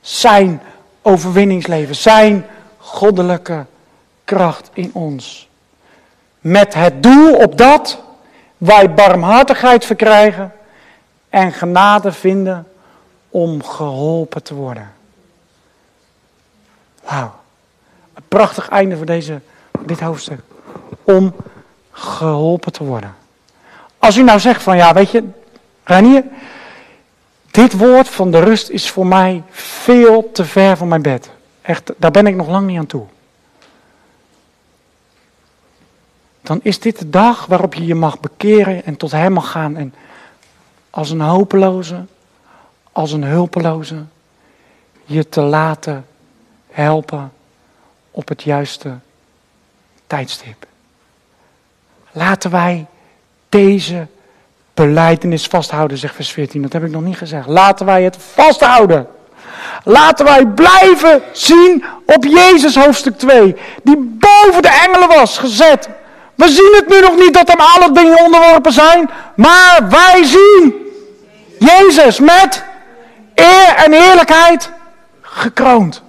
Zijn overwinningsleven, zijn goddelijke kracht in ons. Met het doel op dat wij barmhartigheid verkrijgen en genade vinden om geholpen te worden. Wauw. Een prachtig einde voor deze, dit hoofdstuk. Om geholpen te worden. Als u nou zegt van ja, weet je, Ranier, dit woord van de rust is voor mij veel te ver van mijn bed. Echt, daar ben ik nog lang niet aan toe. Dan is dit de dag waarop je je mag bekeren en tot hem mag gaan. En als een hopeloze, als een hulpeloze, je te laten helpen op het juiste tijdstip. Laten wij deze beleidenis vasthouden, zegt vers 14. Dat heb ik nog niet gezegd. Laten wij het vasthouden. Laten wij blijven zien op Jezus hoofdstuk 2, die boven de engelen was gezet. We zien het nu nog niet dat hem alle dingen onderworpen zijn, maar wij zien Jezus met eer en heerlijkheid gekroond.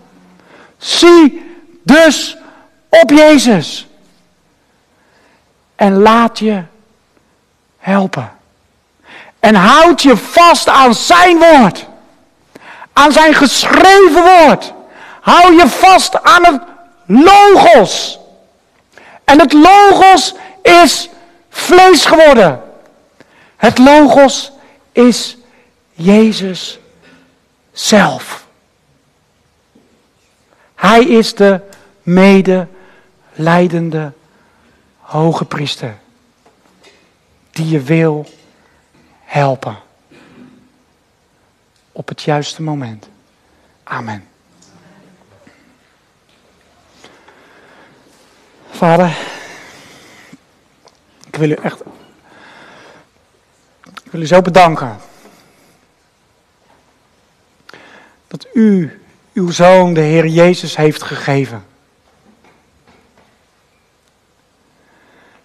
Zie dus op Jezus. En laat je helpen. En houd je vast aan zijn woord. Aan zijn geschreven woord. Hou je vast aan het logos. En het logos is vlees geworden. Het logos is Jezus zelf. Hij is de medelijdende hoge priester die je wil helpen. Op het juiste moment. Amen. Vader, ik wil u echt. Ik wil u zo bedanken. Dat u uw zoon, de Heer Jezus, heeft gegeven.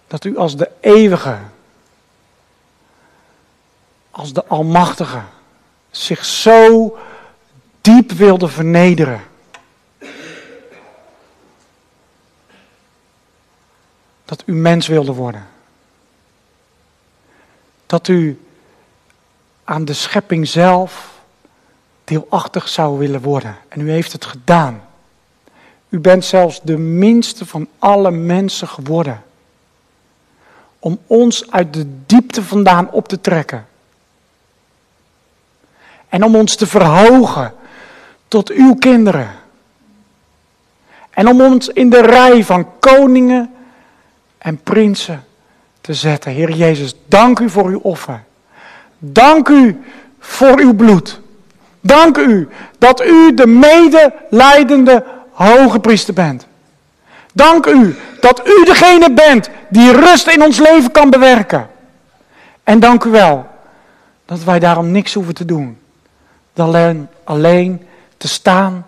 Dat u als de eeuwige, als de Almachtige zich zo diep wilde vernederen. Dat u mens wilde worden. Dat u aan de schepping zelf deelachtig zou willen worden. En u heeft het gedaan. U bent zelfs de minste van alle mensen geworden. Om ons uit de diepte vandaan op te trekken. En om ons te verhogen tot uw kinderen. En om ons in de rij van koningen en prinsen te zetten. Heer Jezus, dank u voor uw offer. Dank u voor uw bloed. Dank u dat u de medelijdende hoge priester bent. Dank u dat u degene bent die rust in ons leven kan bewerken. En dank u wel dat wij daarom niks hoeven te doen alleen, alleen te staan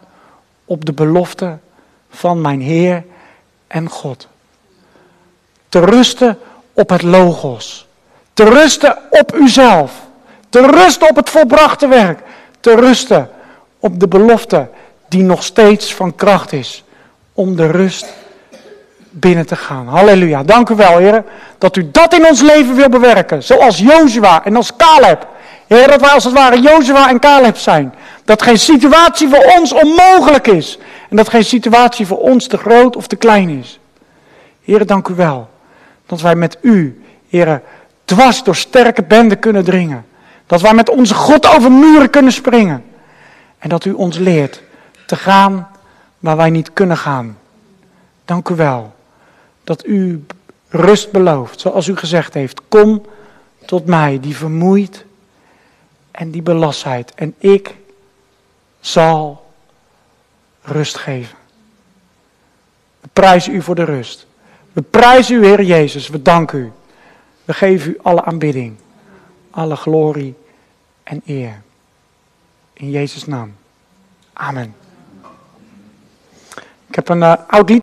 op de belofte van mijn Heer en God. Te rusten op het logos. Te rusten op uzelf. Te rusten op het volbrachte werk. Te rusten op de belofte die nog steeds van kracht is om de rust binnen te gaan. Halleluja. Dank u wel, Heer, dat u dat in ons leven wil bewerken. Zoals Jozua en als Caleb Heer, dat wij als het ware Jozua en Caleb zijn. Dat geen situatie voor ons onmogelijk is. En dat geen situatie voor ons te groot of te klein is. Heer, dank u wel. Dat wij met u, Heer, dwars door sterke benden kunnen dringen. Dat wij met onze God over muren kunnen springen. En dat u ons leert te gaan waar wij niet kunnen gaan. Dank u wel dat u rust belooft, zoals u gezegd heeft. Kom tot mij, die vermoeid en die belastheid. En ik zal rust geven. We prijzen u voor de rust. We prijzen u, Heer Jezus. We danken u. We geven u alle aanbidding, alle glorie en eer. In Jezus' naam. Amen. Ik heb een uh, oud lied.